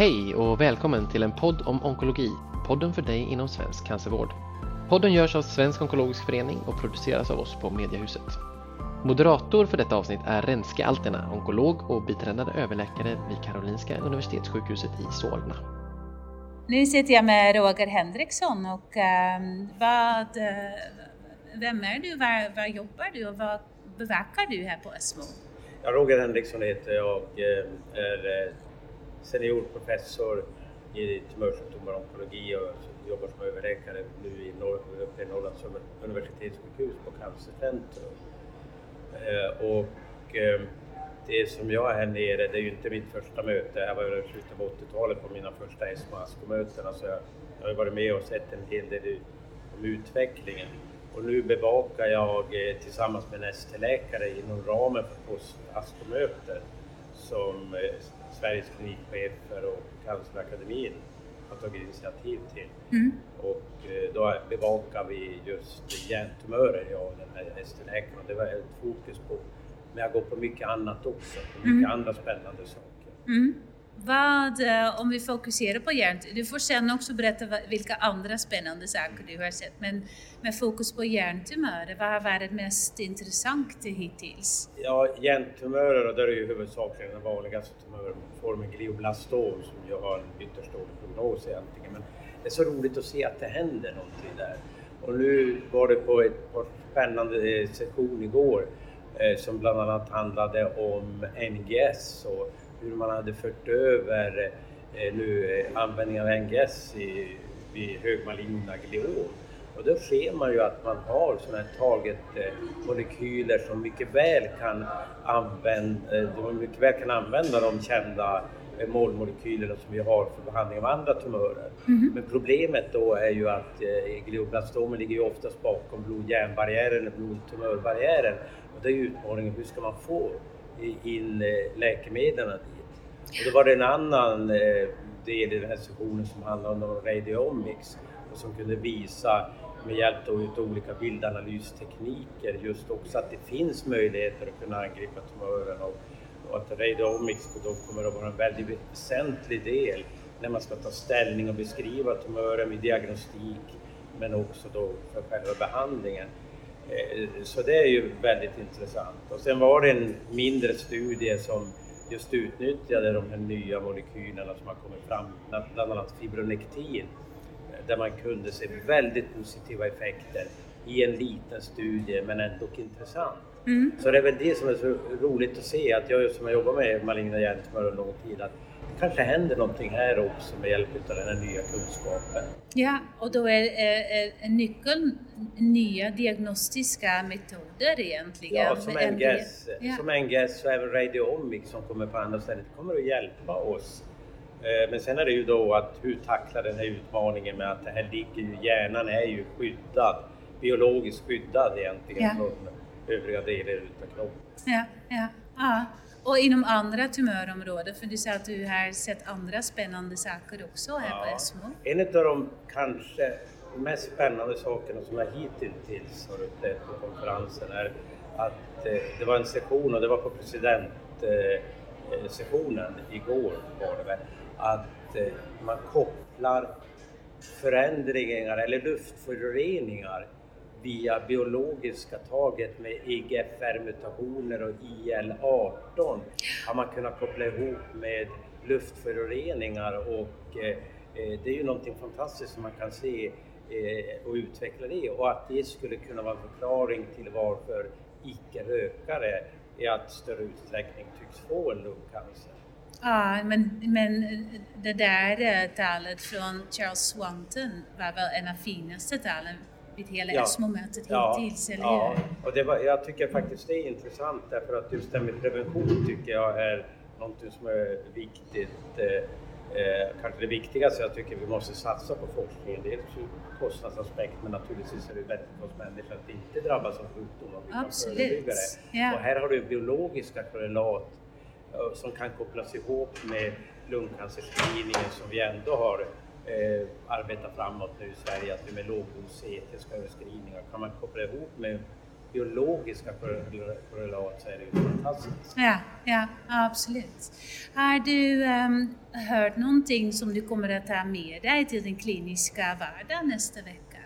Hej och välkommen till en podd om onkologi, podden för dig inom svensk cancervård. Podden görs av Svensk Onkologisk Förening och produceras av oss på Mediahuset. Moderator för detta avsnitt är Renske Alterna, onkolog och biträdande överläkare vid Karolinska Universitetssjukhuset i Solna. Nu sitter jag med Roger Henriksson och um, vad, uh, vem är du, var, var jobbar du och vad bevakar du här på ESMO? Ja, Roger Henriksson heter jag och eh, är eh, seniorprofessor i tumörsjukdomar och onkologi och jobbar som överläkare nu i Norr, uppe i Norrlands universitetssjukhus på Cancercentrum. Eh, och eh, det som jag är här nere, det är ju inte mitt första möte. Jag var i slutet av 80-talet på mina första ESMO ASCO-möten. Alltså jag, jag har varit med och sett en hel del om utvecklingen. Och nu bevakar jag eh, tillsammans med en ST-läkare inom ramen för post-ASCO-mötet som Sveriges klinikchefer och Cancerakademin har tagit initiativ till. Mm. Och då bevakar vi just hjärntumörer, jag och den här ST-läkaren. Det var ett fokus på men jag går på mycket annat också, på mycket mm. andra spännande saker. Mm. Vad, eh, om vi fokuserar på hjärt, du får sen också berätta vilka andra spännande saker du har sett, men med fokus på hjärntumörer, vad har varit mest intressant hittills? Ja, hjärntumörer, och där är ju huvudsakligen den vanligaste tumörformen glioblastom som ju har en ytterst dålig prognos egentligen. Men det är så roligt att se att det händer någonting där. Och nu var det på ett par spännande eh, session igår Eh, som bland annat handlade om NGS och hur man hade fört över eh, nu eh, användningen av NGS i, vid högmaligna gliom. Och då ser man ju att man har sådana här targetmolekyler som mycket väl kan använda, mycket väl kan använda de kända målmolekylerna som vi har för behandling av andra tumörer. Mm. Men problemet då är ju att eh, glioblastomer ligger ju oftast bakom blod-hjärnbarriären blod-tumörbarriären och det är utmaningen, hur ska man få in eh, läkemedlen dit? Och då var det en annan eh, del i den här sessionen som handlade om radiomics och som kunde visa med hjälp av olika bildanalystekniker just också att det finns möjligheter att kunna angripa tumören och, och att radiomics då kommer att vara en väldigt väsentlig del när man ska ta ställning och beskriva tumören vid diagnostik men också då för själva behandlingen. Eh, så det är ju väldigt intressant. Och sen var det en mindre studie som just utnyttjade de här nya molekylerna som har kommit fram, bland annat fibronektin, där man kunde se väldigt positiva effekter i en liten studie men ändå intressant. Mm. Så det är väl det som är så roligt att se, att jag som har jobbat med maligna hjärntumörer under lång tid, att kanske händer någonting här också med hjälp av den här nya kunskapen. Ja, och då är, är, är nyckeln nya diagnostiska metoder egentligen? Ja, som NGS, ja. som NGS och även Radiomic som kommer på andra ställen, kommer att hjälpa oss. Eh, men sen är det ju då att hur tackla den här utmaningen med att det här ligger ju, hjärnan är ju skyddad, biologiskt skyddad egentligen ja. från övriga delar utav kroppen. Ja, ja. ja. Och inom andra tumörområden, för du sa att du har sett andra spännande saker också här ja, på ESMO. En av de kanske mest spännande sakerna som jag hittills har upplevt på konferensen är att eh, det var en session och det var på presidentsessionen igår var det väl, att eh, man kopplar förändringar eller luftföroreningar via biologiska taget med IGFR-mutationer och IL-18 har man kunnat koppla ihop med luftföroreningar och eh, eh, det är ju någonting fantastiskt som man kan se eh, och utveckla det. Och att det skulle kunna vara en förklaring till varför icke-rökare i allt större utsträckning tycks få en lungcancer. Ja, men, men det där eh, talet från Charles Swanton var väl en av finaste talen vid hela ja. ESMO-mötet ja. hittills, eller ja. hur? Och det var, jag tycker faktiskt det är intressant därför att just det här med prevention tycker jag är någonting som är viktigt. Eh, eh, kanske det viktigaste jag tycker vi måste satsa på forskningen. Dels kostnadsaspekt men naturligtvis är det bättre för oss människor att inte drabbas av sjukdom om vi det. Ja. Och här har du biologiska korrelat eh, som kan kopplas ihop med lungcancerscreeningen som vi ändå har eh, arbeta framåt nu i Sverige, att vi med lågdos etiska överskrivningar kan man koppla ihop med biologiska korrelat så är det ju fantastiskt. Ja, ja absolut. Har du um, hört någonting som du kommer att ta med dig till den kliniska vardagen nästa vecka?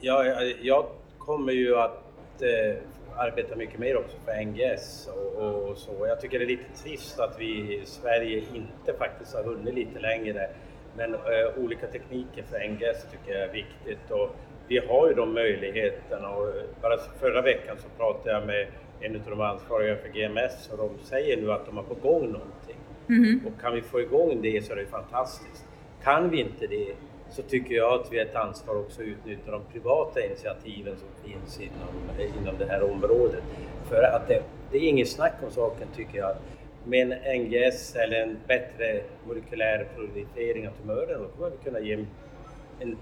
Ja, jag, jag kommer ju att eh, arbeta mycket mer också för NGS och, och, så. Jag tycker det är lite trist att vi i Sverige inte faktiskt har hunnit lite längre. Men eh, olika tekniker för NGS tycker jag är viktigt och vi har ju de möjligheterna och bara förra veckan så pratade jag med en av de ansvariga för GMS och de säger nu att de har på gång någonting. Mm. Och kan vi få igång det så är det fantastiskt. Kan vi inte det så tycker jag att vi har ett ansvar också att utnyttja de privata initiativen som finns inom, inom det här området. För att det, det är inget snack om saken tycker jag. Med en NGS eller en bättre molekylär prioritering av tumören då kommer vi kunna ge en,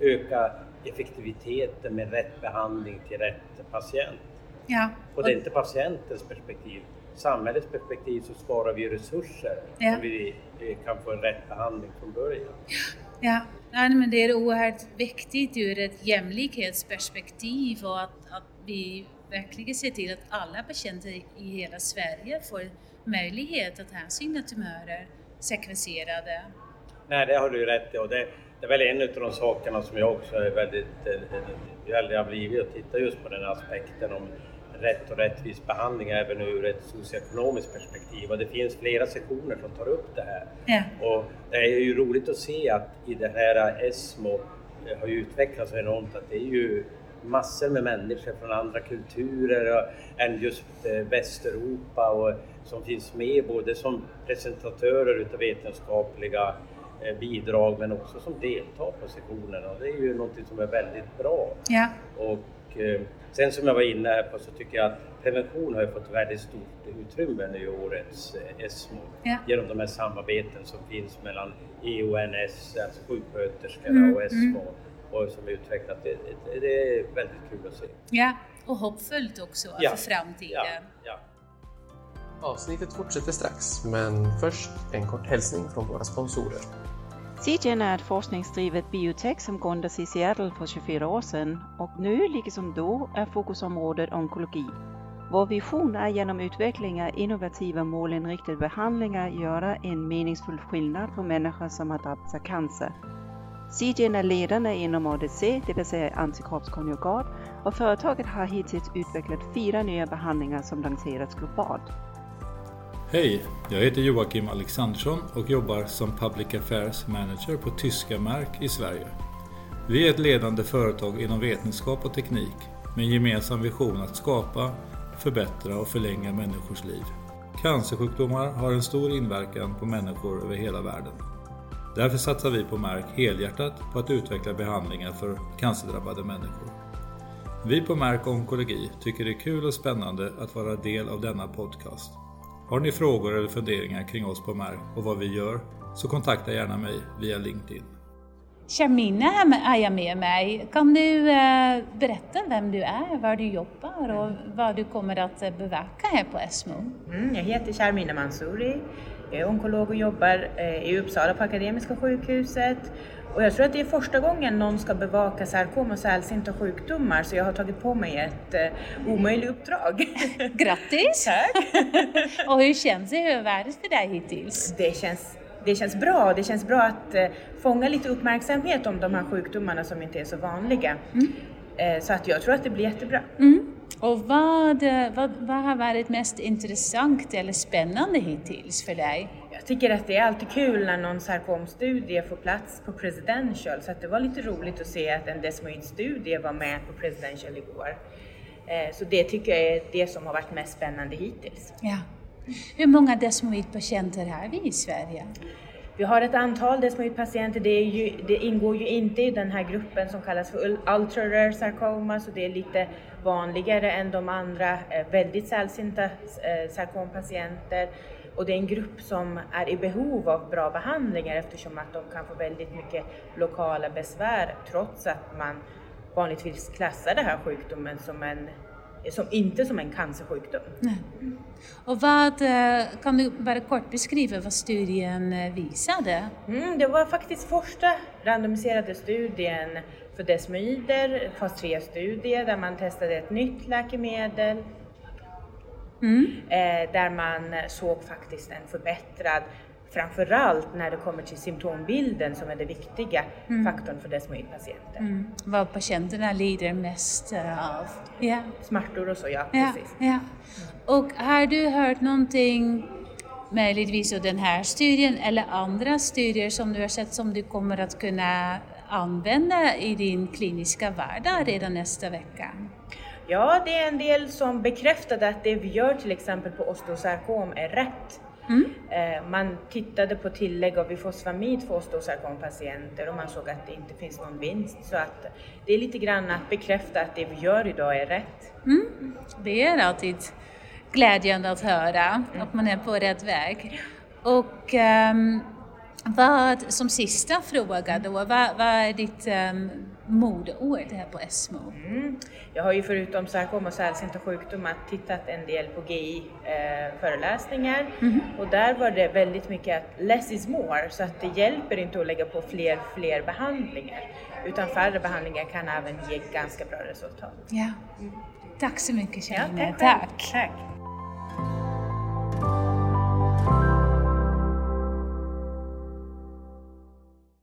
öka effektiviteten med rätt behandling till rätt patient. Ja. Och det är inte patientens perspektiv. Samhällets perspektiv så sparar vi resurser ja. om vi kan få en rätt behandling från början. Ja, Nej, men det är oerhört viktigt ur ett jämlikhetsperspektiv och att, att vi verkligen ser till att alla patienter i hela Sverige får möjlighet att ha sina tumörer sekvenserade. Nej, det har du rätt i och det, det är väl en av de sakerna som jag också är väldigt, eh, eh, eh, ju äldre jag blivit, att titta just på den aspekten om rätt och rättvis behandling även ur ett socioekonomiskt perspektiv. Och det finns flera sektioner som tar upp det här. Ja. Och det är ju roligt att se att i det här ESMO har ju utvecklats enormt att det är ju massor med människor från andra kulturer än just eh, Västeuropa och som finns med både som presentatörer utav vetenskapliga eh, bidrag men också som deltar på sessionerna. Det är ju någonting som är väldigt bra. Ja. Och, eh, Sen som jag var inne på så tycker jag att prevention har fått väldigt stort utrymme nu i årets eh, ESMO ja. genom de här samarbeten som finns mellan EONS, alltså sjuksköterskorna mm, och ESMO mm. och som utvecklat. Det, det, det, är väldigt kul att se. Ja, och hoppfullt också ja. för framtiden. Ja, ja. Avsnittet fortsätter strax, men först en kort hälsning från våra sponsorer. CGen är ett forskningsdrivet biotech som grundades i Seattle för 24 år sedan och nu, liksom då, är fokusområdet onkologi. Vår vision är genom utveckling av innovativa målinriktade behandlingar göra en meningsfull skillnad för människor som har drabbats av cancer. CGen är ledande inom ADC, det vill säga antikroppskonjugat, och företaget har hittills utvecklat fyra nya behandlingar som lanserats globalt. Hej! Jag heter Joakim Alexandersson och jobbar som Public Affairs Manager på Tyska Mark i Sverige. Vi är ett ledande företag inom vetenskap och teknik med en gemensam vision att skapa, förbättra och förlänga människors liv. Cancersjukdomar har en stor inverkan på människor över hela världen. Därför satsar vi på Mark helhjärtat på att utveckla behandlingar för cancerdrabbade människor. Vi på Mark Onkologi tycker det är kul och spännande att vara del av denna podcast. Har ni frågor eller funderingar kring oss på Mark och vad vi gör så kontakta gärna mig via LinkedIn. Sharmina är jag med mig. Kan du eh, berätta vem du är, var du jobbar och vad du kommer att eh, bevaka här på ESMO? Mm, jag heter Sharmina Mansouri. Jag är onkolog och jobbar eh, i Uppsala på Akademiska sjukhuset och jag tror att det är första gången någon ska bevaka sarkom och sällsynta sjukdomar så jag har tagit på mig ett eh, omöjligt uppdrag. Grattis! Tack! och hur känns det? Hur har för dig hittills? Det känns, det känns bra. Det känns bra att eh, fånga lite uppmärksamhet om de här sjukdomarna som inte är så vanliga. Mm. Eh, så att jag tror att det blir jättebra. Mm. Och vad, eh, vad, vad har varit mest intressant eller spännande hittills för dig? Tycker att det är alltid kul när någon sarkomstudie får plats på Presidential så att det var lite roligt att se att en desmoid-studie var med på Presidential igår. Eh, så det tycker jag är det som har varit mest spännande hittills. Ja. Hur många desmoid-patienter har vi i Sverige? Vi har ett antal desmoidpatienter, det, det ingår ju inte i den här gruppen som kallas för ultra rare sarcoma, så det är lite vanligare än de andra eh, väldigt sällsynta eh, sarkompatienter. Och det är en grupp som är i behov av bra behandlingar eftersom att de kan få väldigt mycket lokala besvär trots att man vanligtvis klassar den här sjukdomen som en som, inte som en cancersjukdom. Nej. Och vad, eh, kan du bara kort beskriva vad studien visade? Mm, det var faktiskt första randomiserade studien för desmoider, fas 3-studie där man testade ett nytt läkemedel Mm. eh, där man såg faktiskt en förbättrad Framförallt när det kommer till symptombilden som är det viktiga faktorn för desmoidpatienter. Mm. Vad patienterna lider mest eh, av. Ja. Smärtor och så, ja, Ja, precis. ja. Och har du hört någonting möjligtvis av den här studien eller andra studier som du har sett som du kommer att kunna använda i din kliniska vardag redan nästa vecka? Ja, det är en del som bekräftade att det vi gör till exempel på osteosarkom är rätt. Mm. Eh, Man tittade på tillägg av ifosfamid för osteosarkompatienter och man såg att det inte finns någon vinst. Så att det är lite grann att bekräfta att det vi gör idag är rätt. Det är alltid glädjande att höra att man är på rätt väg. Och ehm, vad, som sista fråga då, vad, vad är ditt um, modeord här på ESMO? Mm. Jag har ju förutom sarkom och sällsynta sjukdomar tittat en del på GI-föreläsningar och där var det väldigt mycket att less is more så att det hjälper inte att lägga på fler, fler behandlingar utan färre behandlingar kan även ge ganska bra resultat. Ja. Tack så mycket Ja, Carina. tack. Tack. Tack.